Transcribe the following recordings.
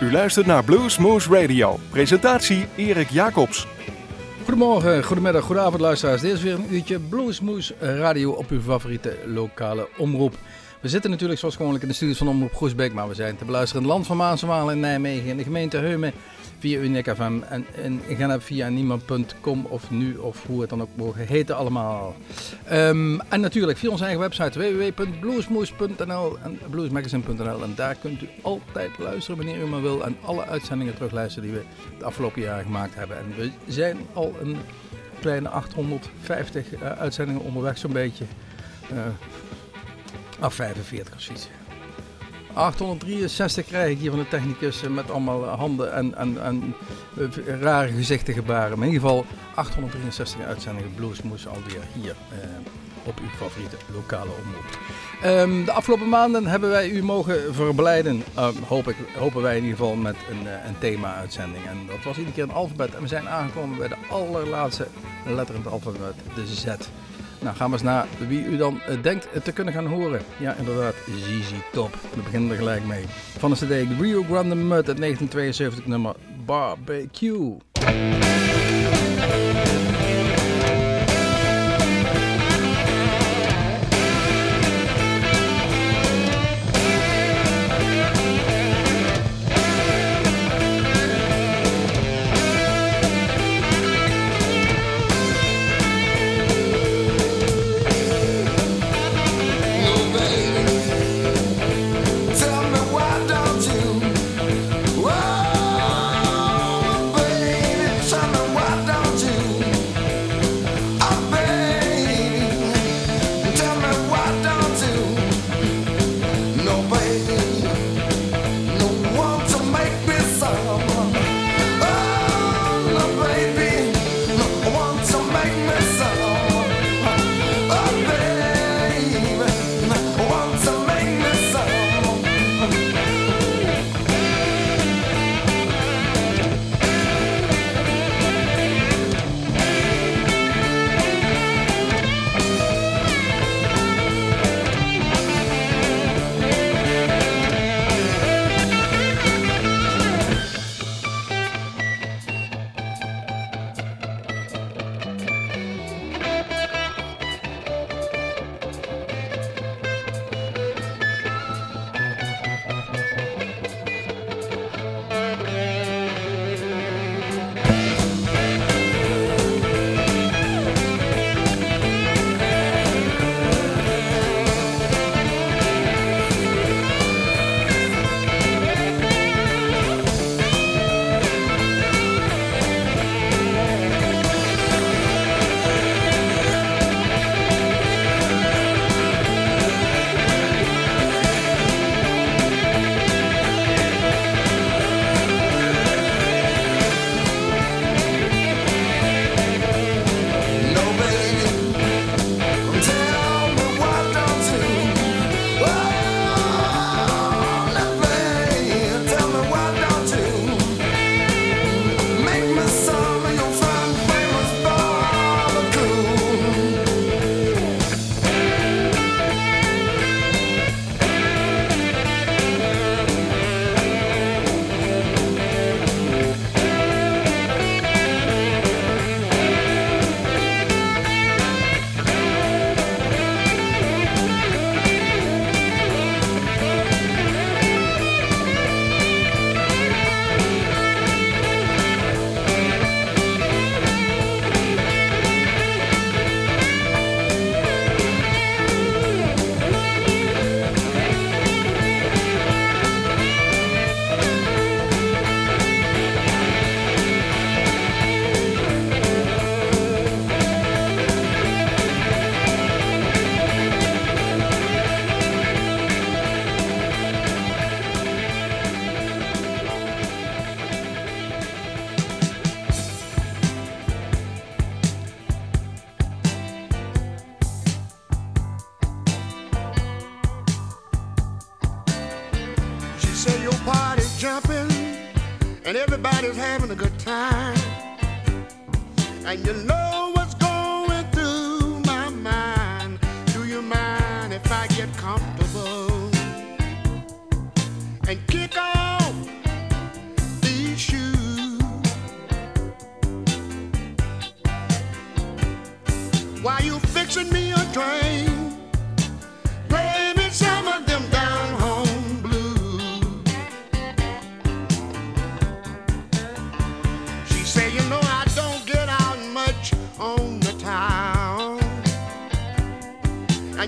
U luistert naar Bluesmoose Radio. Presentatie Erik Jacobs. Goedemorgen, goedemiddag, goedenavond luisteraars. Dit is weer een uurtje Bluesmoose Radio op uw favoriete lokale omroep. We zitten natuurlijk zoals gewoonlijk in de studios van Omroep Groesbeek, maar we zijn te beluisteren in het land van Maaswalen in Nijmegen, in de gemeente Heumen, via Uniek FM en in Genep via niemand.com of nu of hoe het dan ook mogen heten allemaal. Um, en natuurlijk via onze eigen website www.bluesmoose.nl en bluesmagazine.nl en daar kunt u altijd luisteren wanneer u maar wil en alle uitzendingen terugluisteren die we het afgelopen jaar gemaakt hebben. En we zijn al een kleine 850 uh, uitzendingen onderweg zo'n beetje. Uh, af 45 of zoiets. 863 krijg ik hier van de technicus met allemaal handen en, en, en rare gezichten gebaren. Maar in ieder geval 863 uitzendingen Bluesmoes alweer hier eh, op uw favoriete lokale omroep. Um, de afgelopen maanden hebben wij u mogen verblijden, uh, hoop ik, hopen wij in ieder geval, met een, een thema-uitzending. En dat was iedere keer een alfabet. En we zijn aangekomen bij de allerlaatste letter in het alfabet, de Z. Nou, gaan we eens naar wie u dan uh, denkt te kunnen gaan horen. Ja, inderdaad, ZZ Top. We beginnen er gelijk mee. Van de CD Rio Grande Mud uit 1972, nummer Barbecue.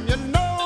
you know.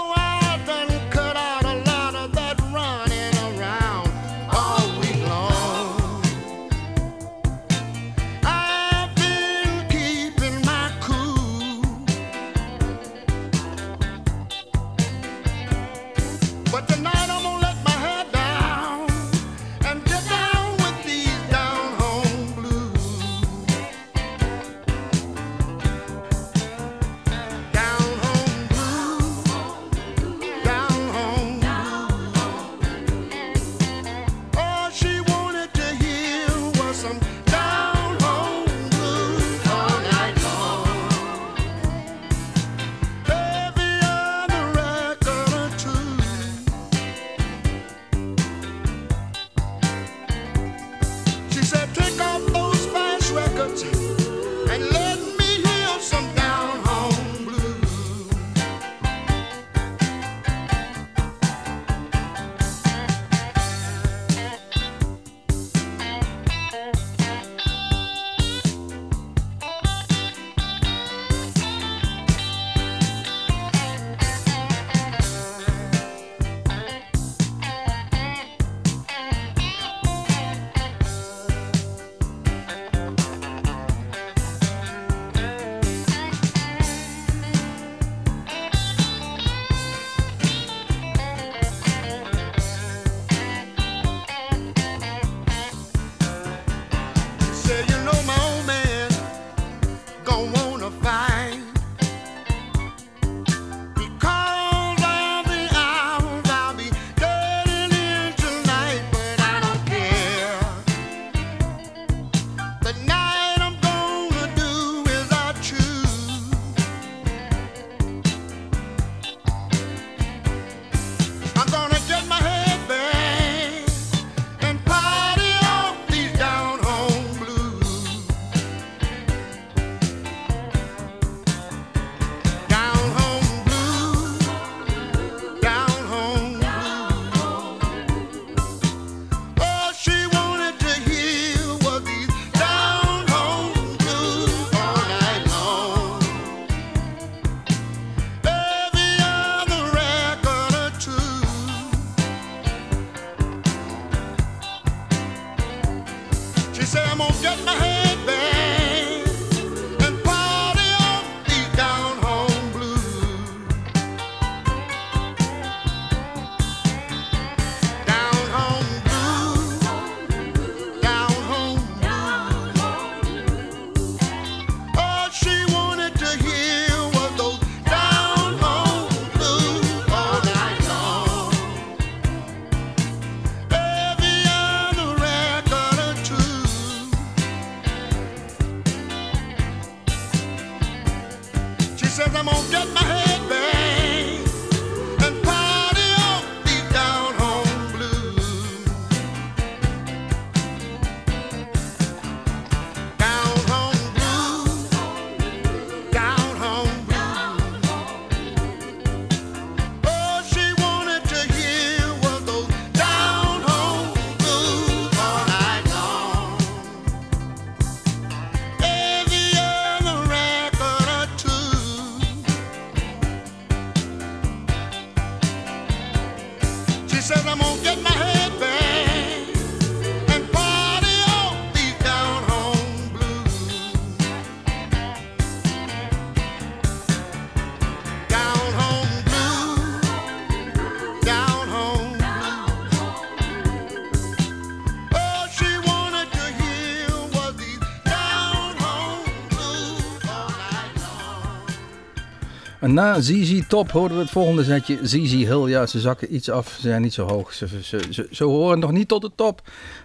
Na ZZ Top hoorden we het volgende zetje. ZZ Hill, ja, ze zakken iets af. Ze zijn niet zo hoog. Ze, ze, ze, horen nog niet tot de top.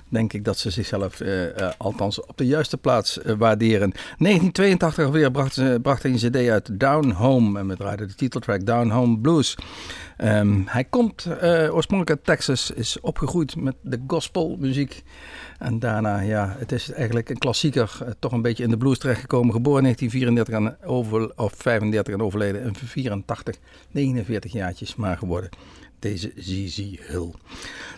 Denk ik dat ze zichzelf uh, uh, althans op de juiste plaats uh, waarderen. 1982 alweer bracht, ze, bracht een cd uit Down Home. En we draaiden de titeltrack Down Home Blues. Um, hij komt oorspronkelijk uit Texas. Is opgegroeid met de gospelmuziek. En daarna, ja, het is eigenlijk een klassieker, eh, toch een beetje in de blues terechtgekomen. Geboren in 1934 en over, of 35 en overleden in 84, 49 jaartjes maar geworden. Deze ZZ Hill.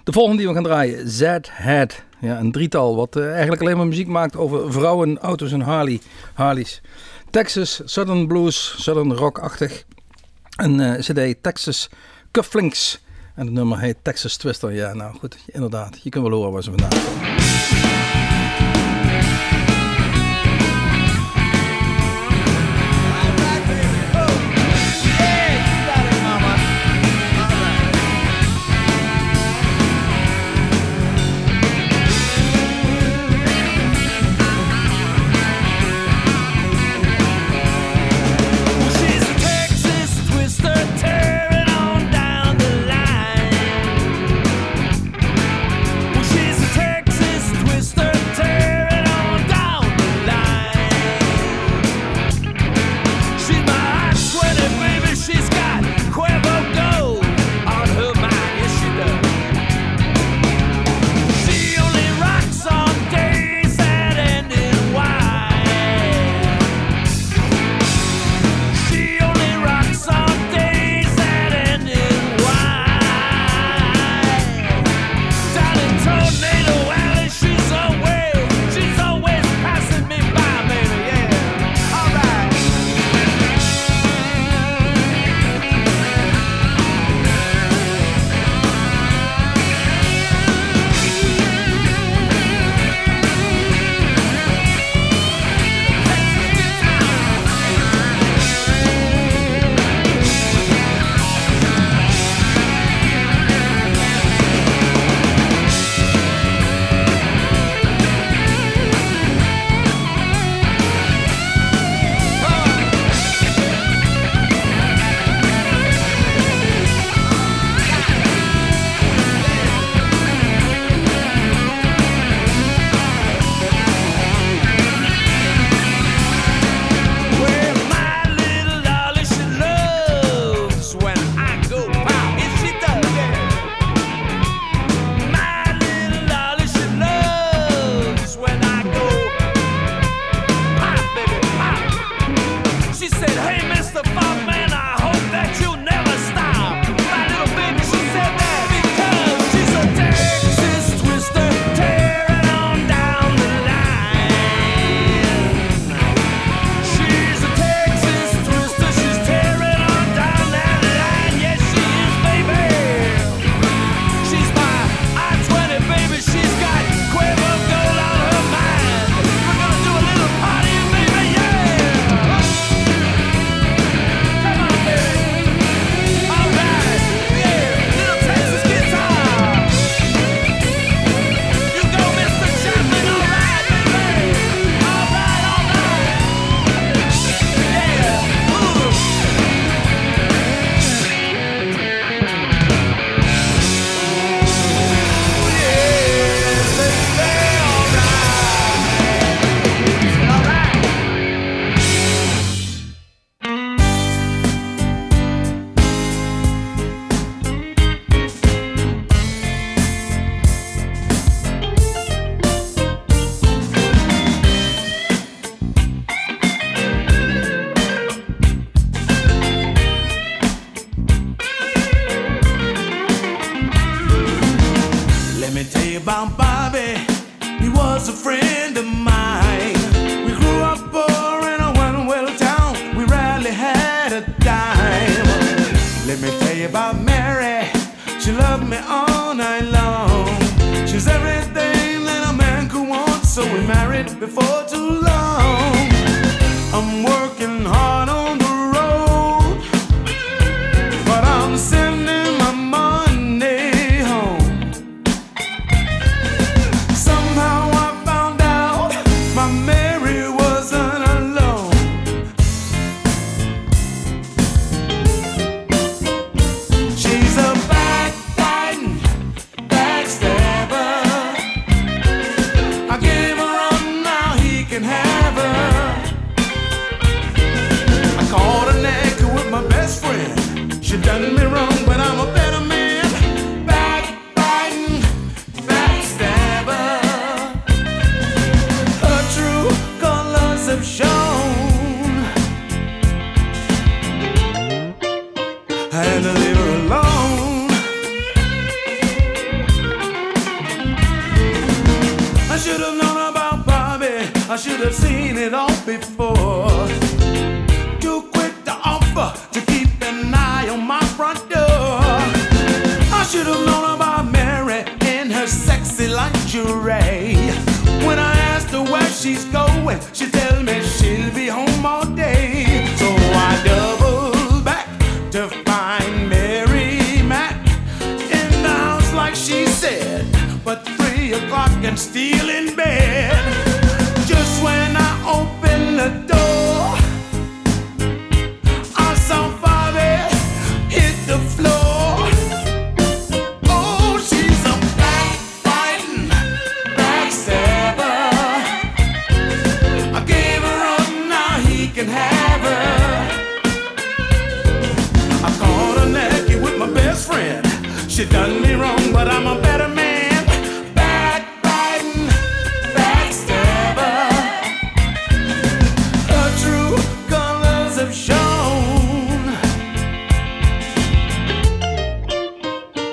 De volgende die we gaan draaien, Z-Head. Ja, een drietal wat uh, eigenlijk alleen maar muziek maakt over vrouwen, auto's en Harley, Harleys. Texas, Southern Blues, Southern Rock-achtig. Een uh, CD Texas Cufflinks. En het nummer heet Texas Twister. Ja, nou goed, inderdaad. Je kunt wel horen waar ze vandaan komen.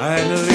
eine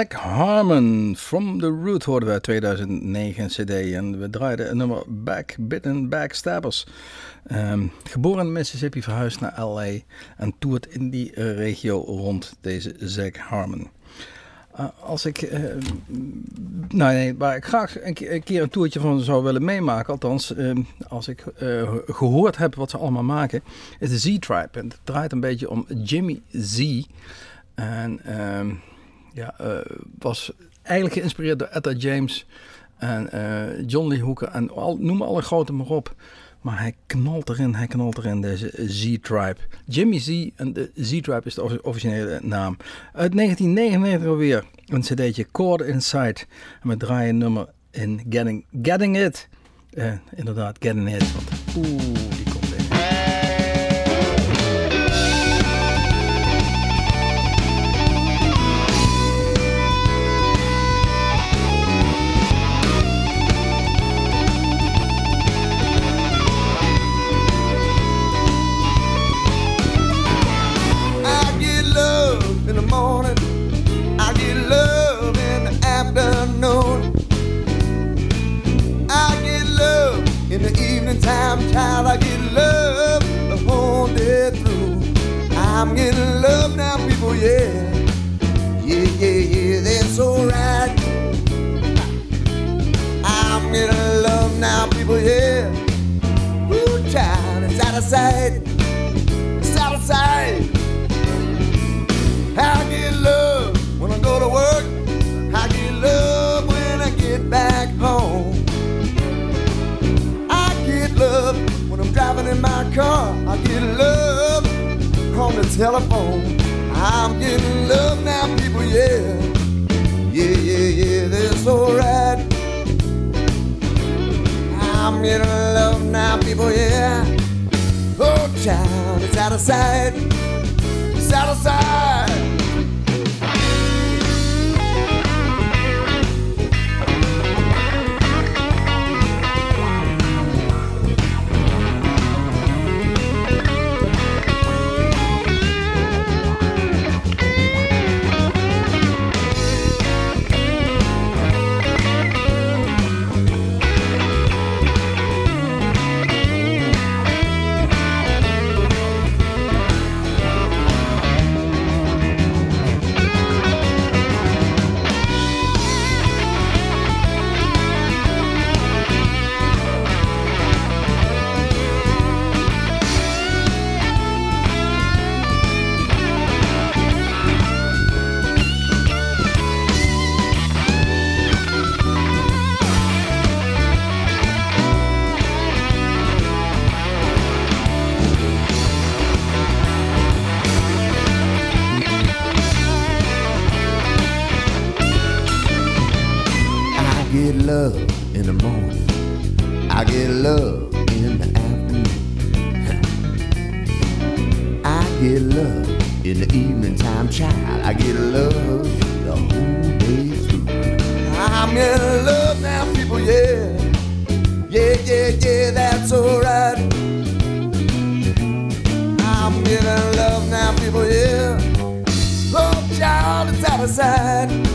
Zack Harmon, From the Root hoorden we uit 2009 cd. En we draaiden het nummer Back Bitten Backstabbers. Ehm geboren in Mississippi, verhuisd naar LA en toert in die eh, regio rond deze Zack Harmon. Eh, als ik, eh, nou nee, waar ik graag een, ke- een keer een toertje van zou willen meemaken, althans eh, als ik eh, gehoord heb wat ze allemaal maken, is de Z-Tribe. En het draait een beetje om Jimmy Z. En ehm, ja, eh, was eigenlijk geïnspireerd door Etta James en eh, John Lee Hooker en al, noem alle grote maar op. Maar hij knalt erin, hij knalt erin, deze Z-Tribe. Jimmy Z en de Z-Tribe is de offi- originele naam. Uit 1999 alweer, een cd'tje Chord Inside. En we draaien nummer in Getting, Getting It. Eh, inderdaad, Getting It. Want oeh, in time, child. I get love the whole day through. I'm getting love now, people, yeah. Yeah, yeah, yeah, that's alright. I'm getting love now, people, yeah. Ooh, child, it's out of sight. Telephone. I'm getting love now, people, yeah. Yeah, yeah, yeah, that's alright. I'm getting love now, people, yeah. Oh, child, it's out of sight. It's out of sight. get love in the morning. I get love in the afternoon. I get love in the evening time, child. I get love the whole day through. I'm in love now, people, yeah. Yeah, yeah, yeah, that's alright. I'm in love now, people, yeah. Love, child, it's out of sight.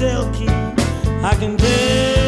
Motel key. I can tell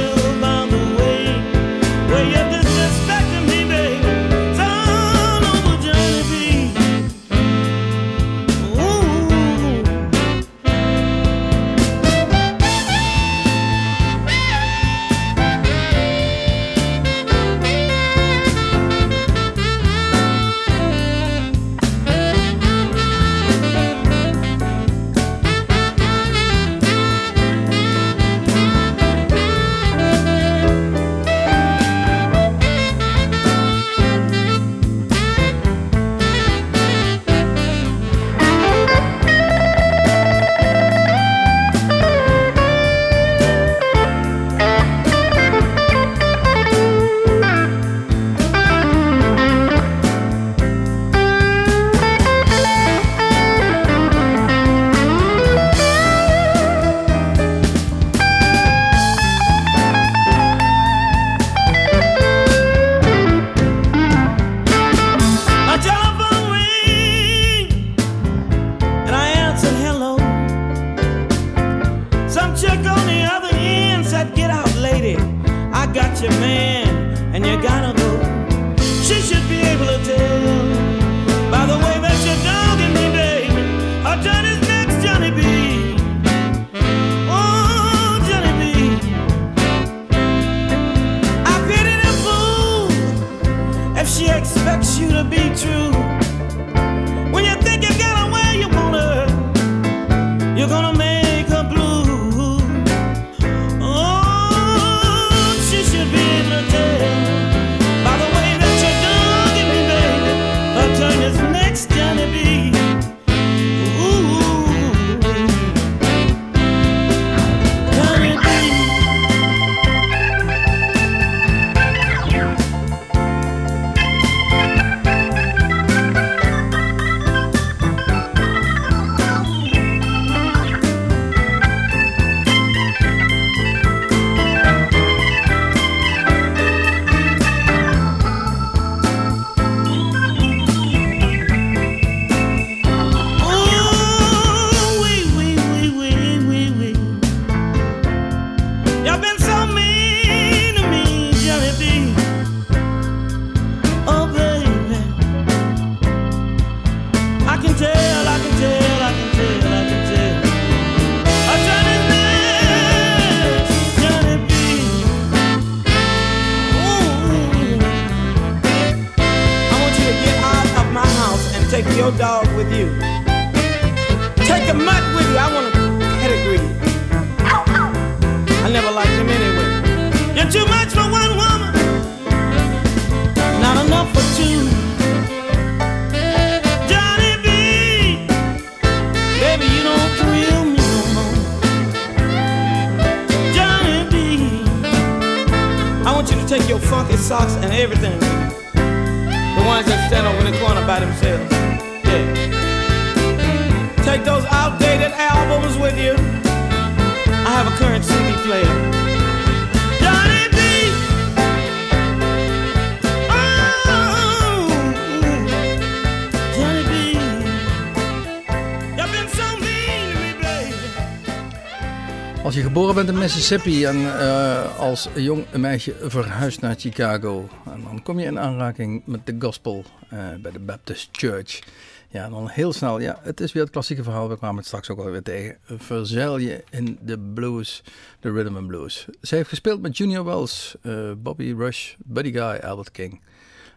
Als je geboren bent in Mississippi en eh, als jong meisje verhuisd naar Chicago, en dan kom je in aanraking met de gospel eh, bij de Baptist Church. Ja, dan heel snel, ja, het is weer het klassieke verhaal, we kwamen het straks ook alweer tegen. Verzeil je in de blues, de rhythm and blues. Ze heeft gespeeld met Junior Wells, eh, Bobby Rush, Buddy Guy, Albert King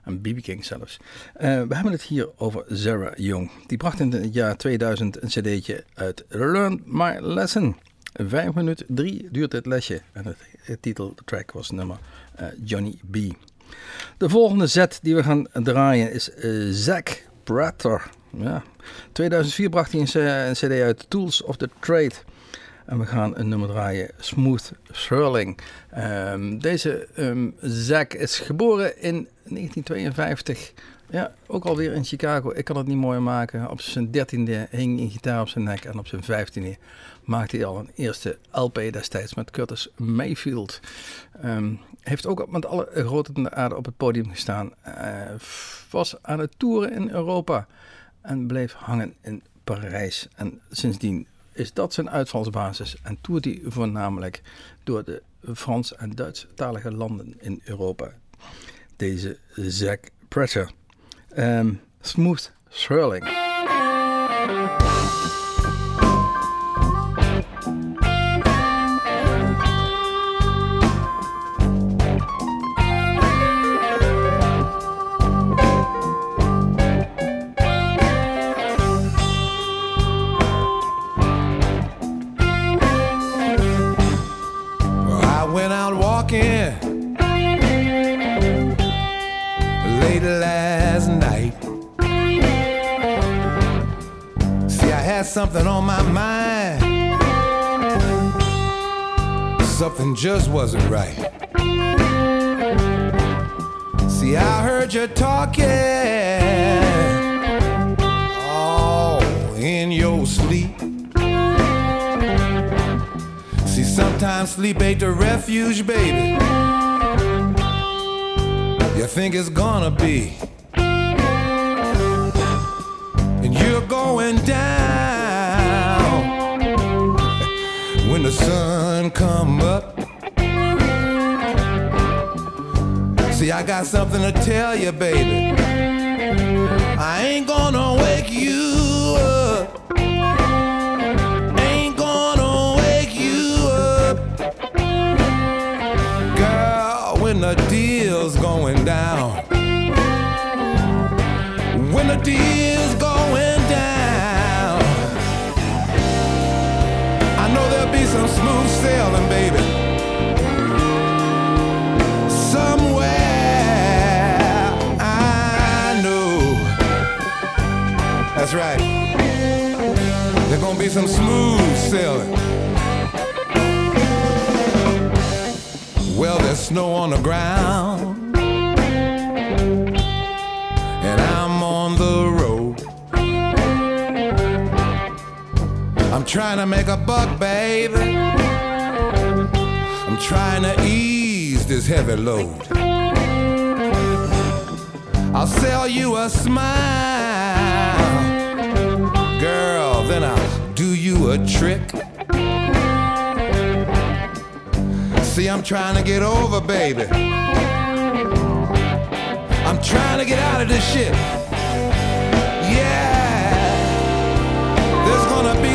en B.B. King zelfs. We hebben het hier over Sarah Young. Die bracht in het jaar 2000 een cd'tje uit Learn My Lesson. Vijf minuten drie duurt dit lesje. En het, het titeltrack was nummer eh, Johnny B. De volgende set die we gaan draaien is eh, Zack Prater. Ja. 2004 bracht hij een, cd uit Tools of the Trade. En we gaan een nummer draaien, Smooth Swirling. Ehm, deze ehm Zack is geboren in 1952. Ja, ook alweer in Chicago. Ik kan het niet mooier maken. Op zijn dertiende hing een gitaar op zijn nek. En op zijn vijftiende maakte hij al een eerste LP destijds met Curtis Mayfield. Ehm, heeft ook met alle grote in de aarde op het podium gestaan. Eh, was aan het toeren in Europa. En bleef hangen in Parijs. En sindsdien is dat zijn uitvalsbasis en toert hij voornamelijk door de Frans- en Duits-talige landen in Europa. Deze Zack Pressure. Ehm, smooth Swirling. Went out walking late last night. See, I had something on my mind. Something just wasn't right. See, I heard you talking. Oh, in your sleep. Sometimes sleep ain't the refuge, baby. You think it's gonna be. And you're going down when the sun come up. See, I got something to tell you, baby. I ain't gonna wake you down. When the deal's going down. I know there'll be some smooth sailing, baby. Somewhere I know. That's right. There's gonna be some smooth sailing. Well, there's snow on the ground, trying to make a buck, baby. I'm trying to ease this heavy load. I'll sell you a smile, girl, then I'll do you a trick. See, I'm trying to get over, baby. I'm trying to get out of this shit. Yeah, there's gonna be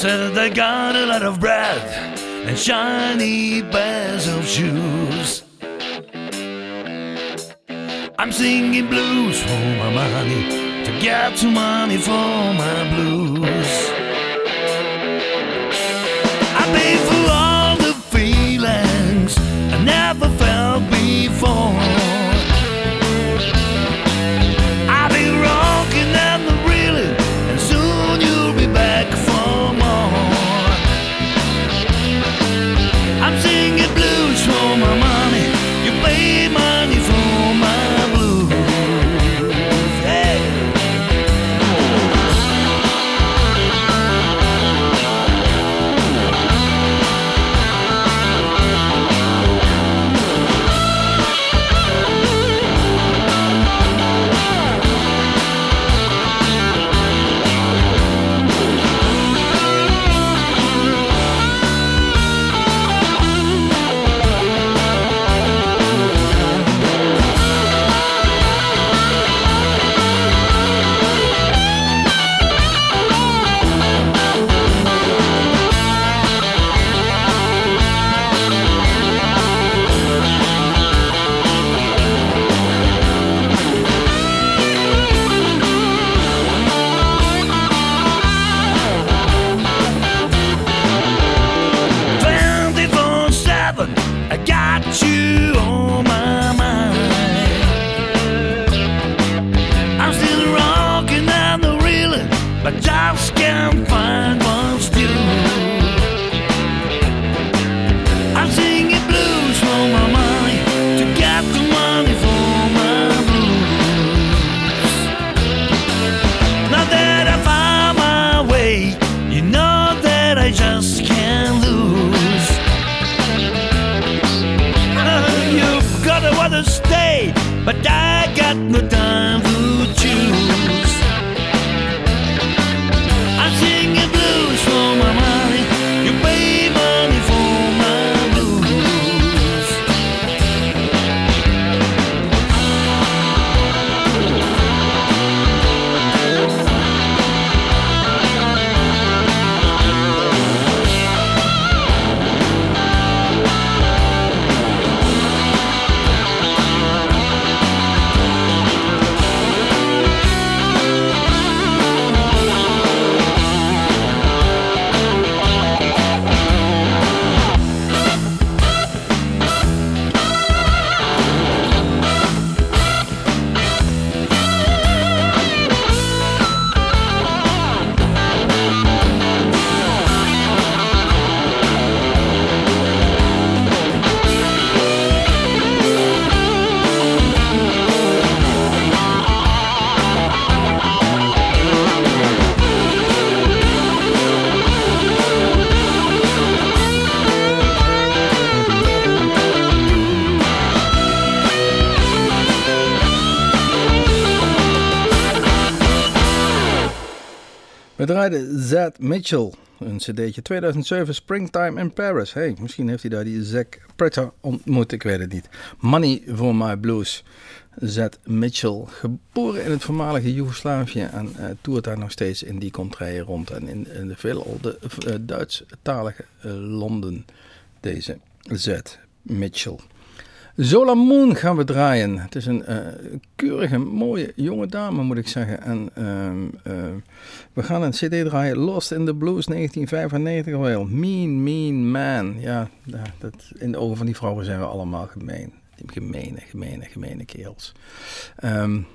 Said I got a lot of bread and shiny pairs of shoes. I'm singing blues for my money to get some money for my blues. Z Mitchell, een cd'tje 2007 Springtime in Paris. Hey, misschien heeft hij daar die Zack Pritter ontmoet, ik weet het niet. Money for My Blues. Z Mitchell, geboren in het voormalige Joegoslavië en eh, toert daar nog steeds in die contraien rond. En in, in de veelal de uh, Duits-talige uh, Londen, deze Z Mitchell. Zola Moon gaan we draaien. Het is een uh, keurige, mooie jonge dame, moet ik zeggen. En uh, uh, we gaan een cd draaien, Lost in the Blues 1995 alweer. Mean, mean man. Ja, dat, in de ogen van die vrouwen zijn we allemaal gemeen. Die gemene, gemene, gemene kerels. Um,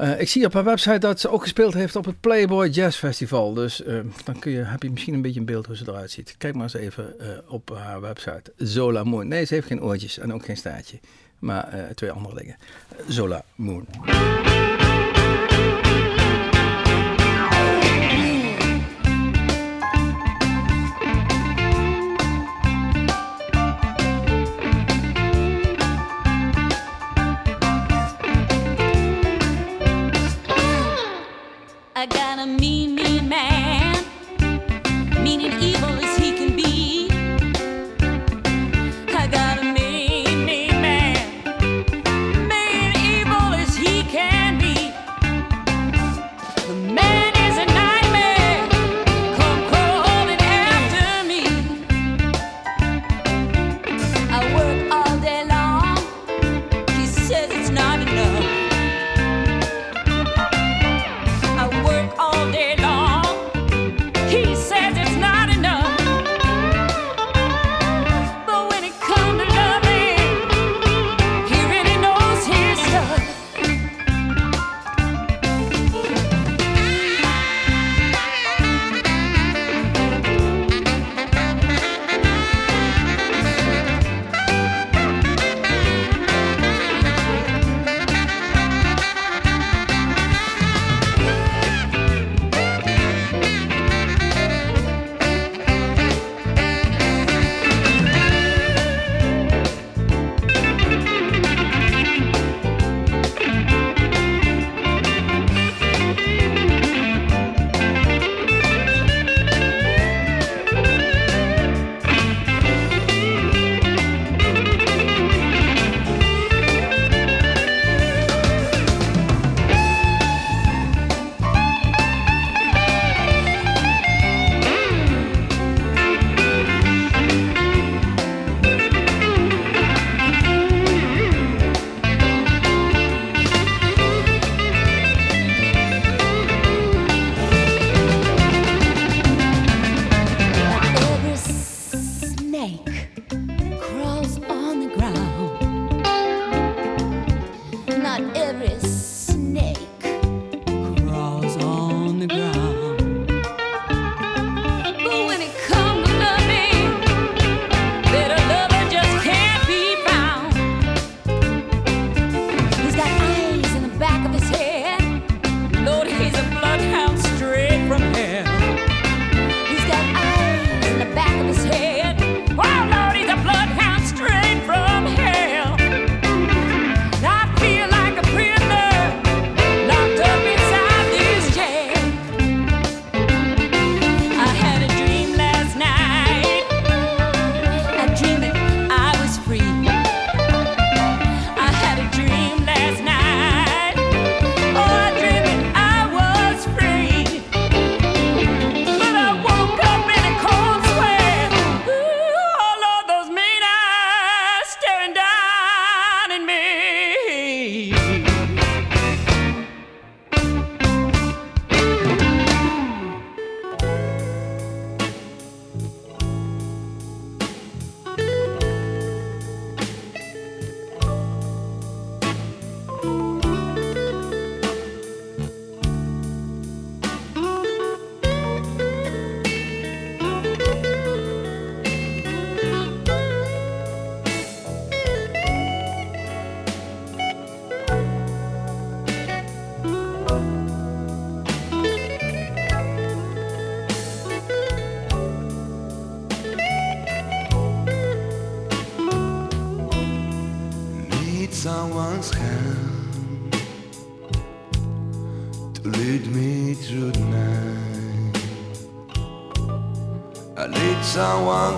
Uh, ik zie op haar website dat ze ook gespeeld heeft op het Playboy Jazz Festival. Dus uh, dan kun je, heb je misschien een beetje een beeld hoe ze eruit ziet. Kijk maar eens even uh, op haar website. Zola Moon. Nee, ze heeft geen oortjes en ook geen staartje. Maar twee andere dingen. Zola Moon.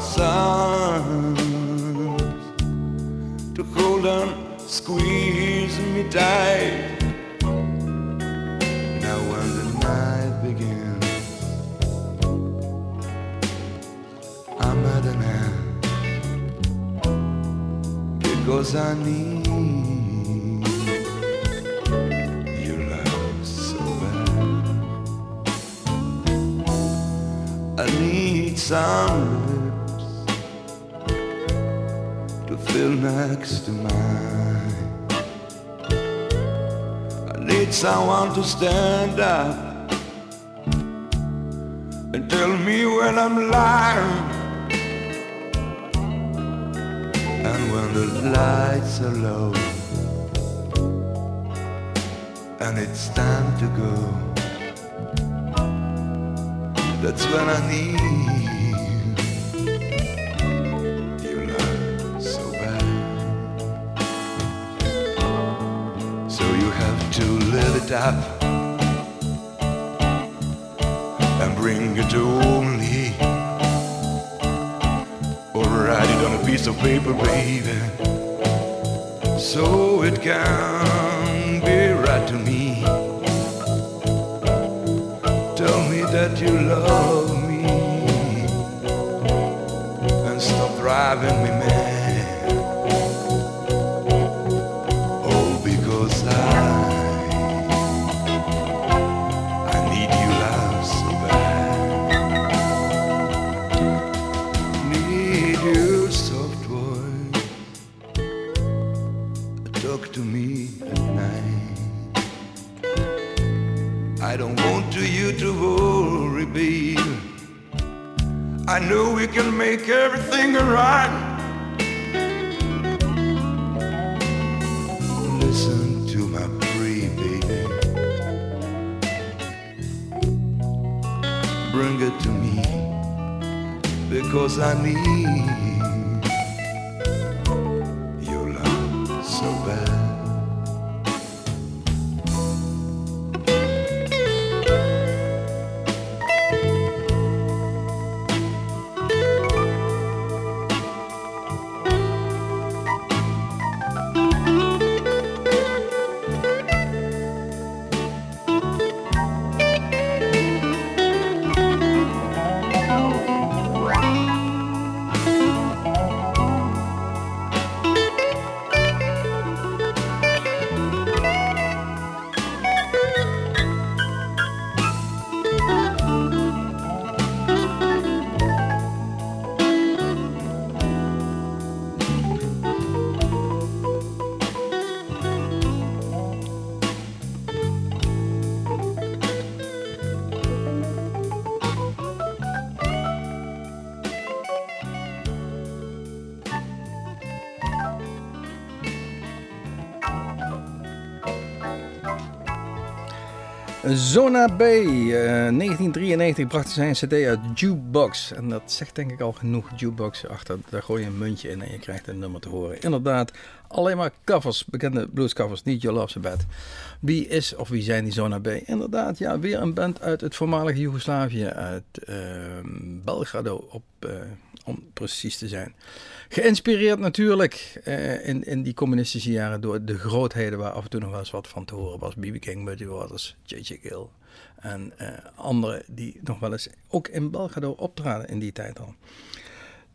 sun. Someone to stand up and tell me when I'm lying. And when the lights are low and it's time to go, that's when I need up and bring it to me. Or write it on a piece of paper, baby. So it can be right to me. Tell me that you love me and stop driving me mad. Can make everything right. Listen to my plea, baby. Bring it to me because I need Zona B, eh, 1993 bracht hij zijn cd uit Jukebox. En dat zegt denk ik al genoeg, Jukebox. Achter, daar gooi je een muntje in en je krijgt een nummer te horen. Inderdaad, alleen maar covers, bekende bluescovers, niet Your Love So Bad. Wie is of wie zijn die Zona B? Inderdaad, ja, weer een band uit het voormalige Joegoslavië, uit ehm, Belgrado op, eh, om precies te zijn. Geïnspireerd natuurlijk eh, in, in die communistische jaren door de grootheden waar af en toe nog wel eens wat van te horen was. B.B. King, Buddy Waters, J.J. Gill en eh anderen die nog wel eens ook in Belgrado optraden in die tijd al.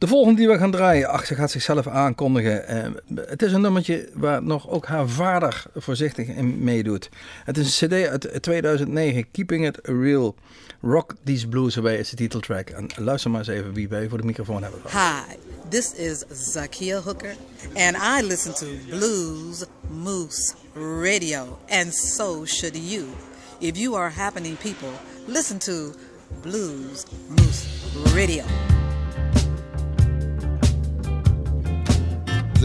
De volgende die we gaan draaien, ach, ze gaat zichzelf aankondigen. Eh, het is een nummertje waar nog ook haar vader voorzichtig in meedoet. Het is een cd uit 2009, Keeping It Real. Rock These Blues Away is de titeltrack. En luister maar eens even wie wij voor de microfoon hebben. Hi, this is Zakia Hooker, and I listen to Blues Moose Radio, and so should you. If you are happening people, listen to Blues Moose Radio.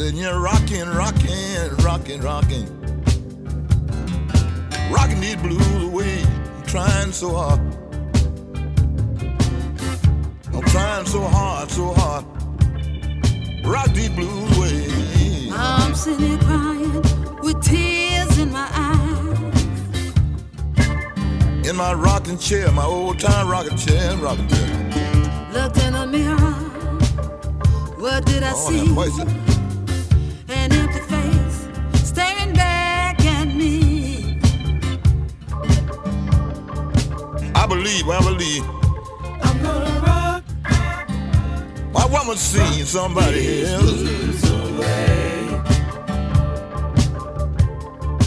Then you're rocking, rocking, rocking, rocking. Rocking these blues away. I'm trying so hard. I'm trying so hard, so hard. Rock these blues away. I'm sitting here crying with tears in my eyes. In my rocking chair, my old time rocking chair, rocking chair. Looked in the mirror. What did I Oh, see? I believe, I believe. I'm gonna rock. My woman seen somebody else.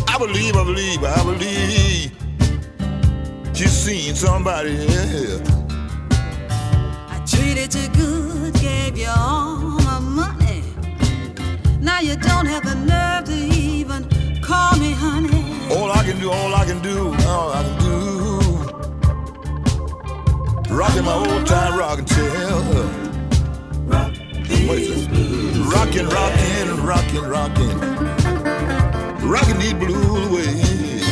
I believe, I believe, I believe. She's seen somebody else. I treated you good, gave you all my money. Now you don't have the nerve to even call me honey. All I can do, all I can do, all I can do. Rocking my old time rocking chair. Rocking, rocking, rocking, rocking. Rocking these blues away.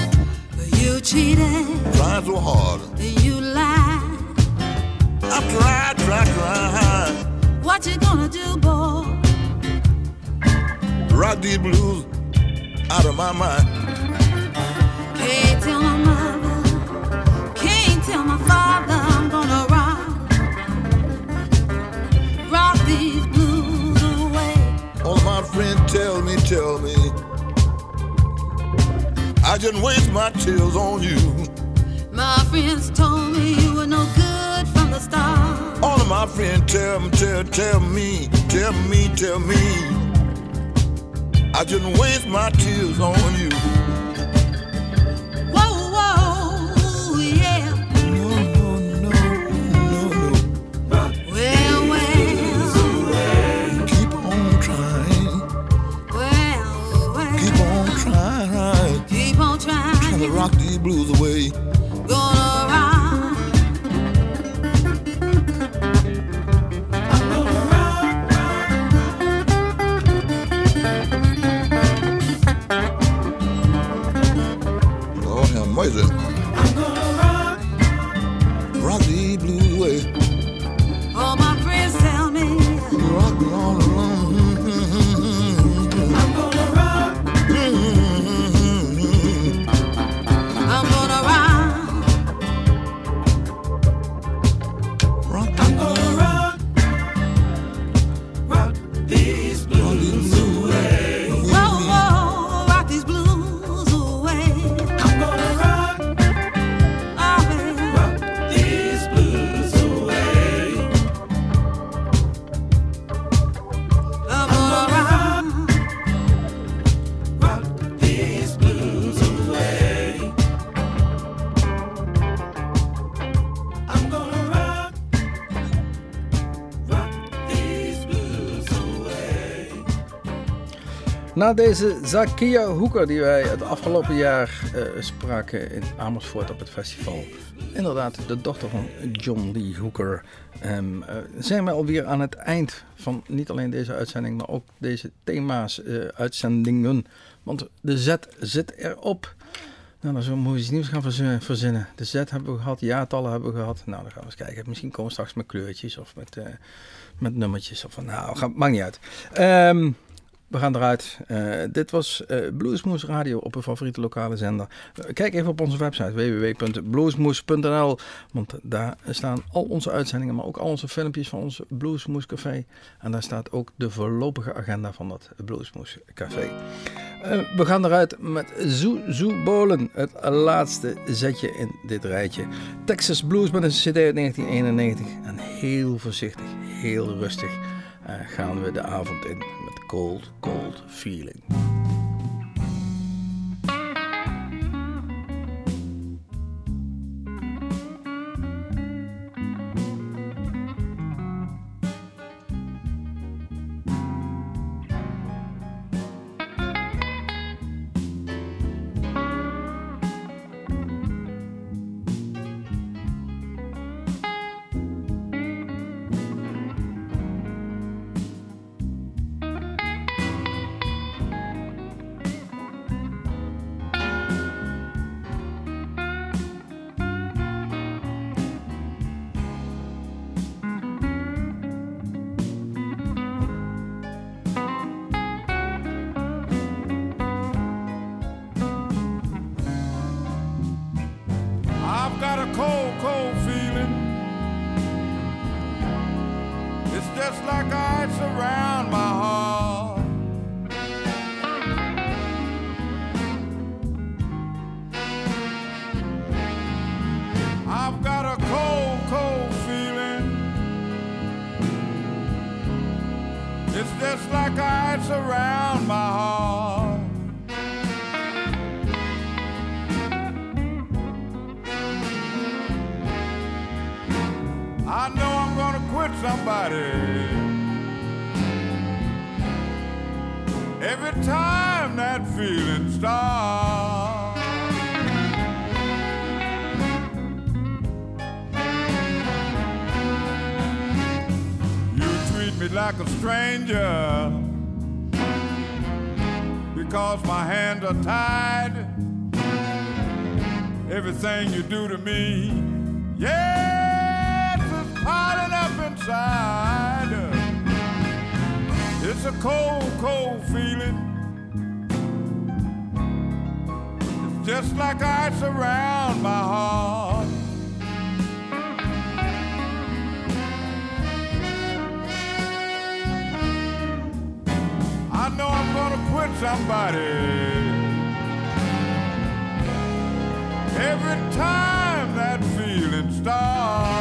You cheated, Trying so hard. you lied. I tried, tried, tried. What you gonna do, boy? Rock these blues out of my mind. Can't tell my tell me. I just waste my tears on you. My friends told me you were no good from the start. All of my friends tell me, tell, tell me, tell me, tell me. I just waste my tears on you. the rock the blues away. Na deze Zakia Hoeker die wij het afgelopen jaar eh, spraken in Amersfoort op het festival. Inderdaad, de dochter van John Lee Hooker. Ehm, eh, zijn we alweer aan het eind van niet alleen deze uitzending, maar ook deze thema's, eh, uitzendingen. Want de Z zit erop. Nou, dan zullen we iets nieuws gaan verzi- verzinnen. De Z hebben we gehad, jaartallen hebben we gehad. Nou, dan gaan we eens kijken. Misschien komen we straks met kleurtjes of met, met nummertjes. Of nou, maakt niet uit. Ehm, we gaan eruit. Eh, dit was eh Bluesmoes Radio op uw favoriete lokale zender. Eh, kijk even op onze website www.bluesmoes.nl Want daar staan al onze uitzendingen, maar ook al onze filmpjes van ons Bluesmoes Café. En daar staat ook de voorlopige agenda van dat Bluesmoes Café. We gaan eruit met Zoe Zoe Bolen, het laatste zetje in dit rijtje. Texas Blues met een cd uit 1991. En heel voorzichtig, heel rustig gaan we de avond in Cold, Cold Feeling. You treat me like a stranger because my hands are tied. Everything you do to me, yes, it's piling up inside. It's a cold, cold feeling. Just like ice around my heart. I know I'm gonna quit somebody. Every time that feeling starts.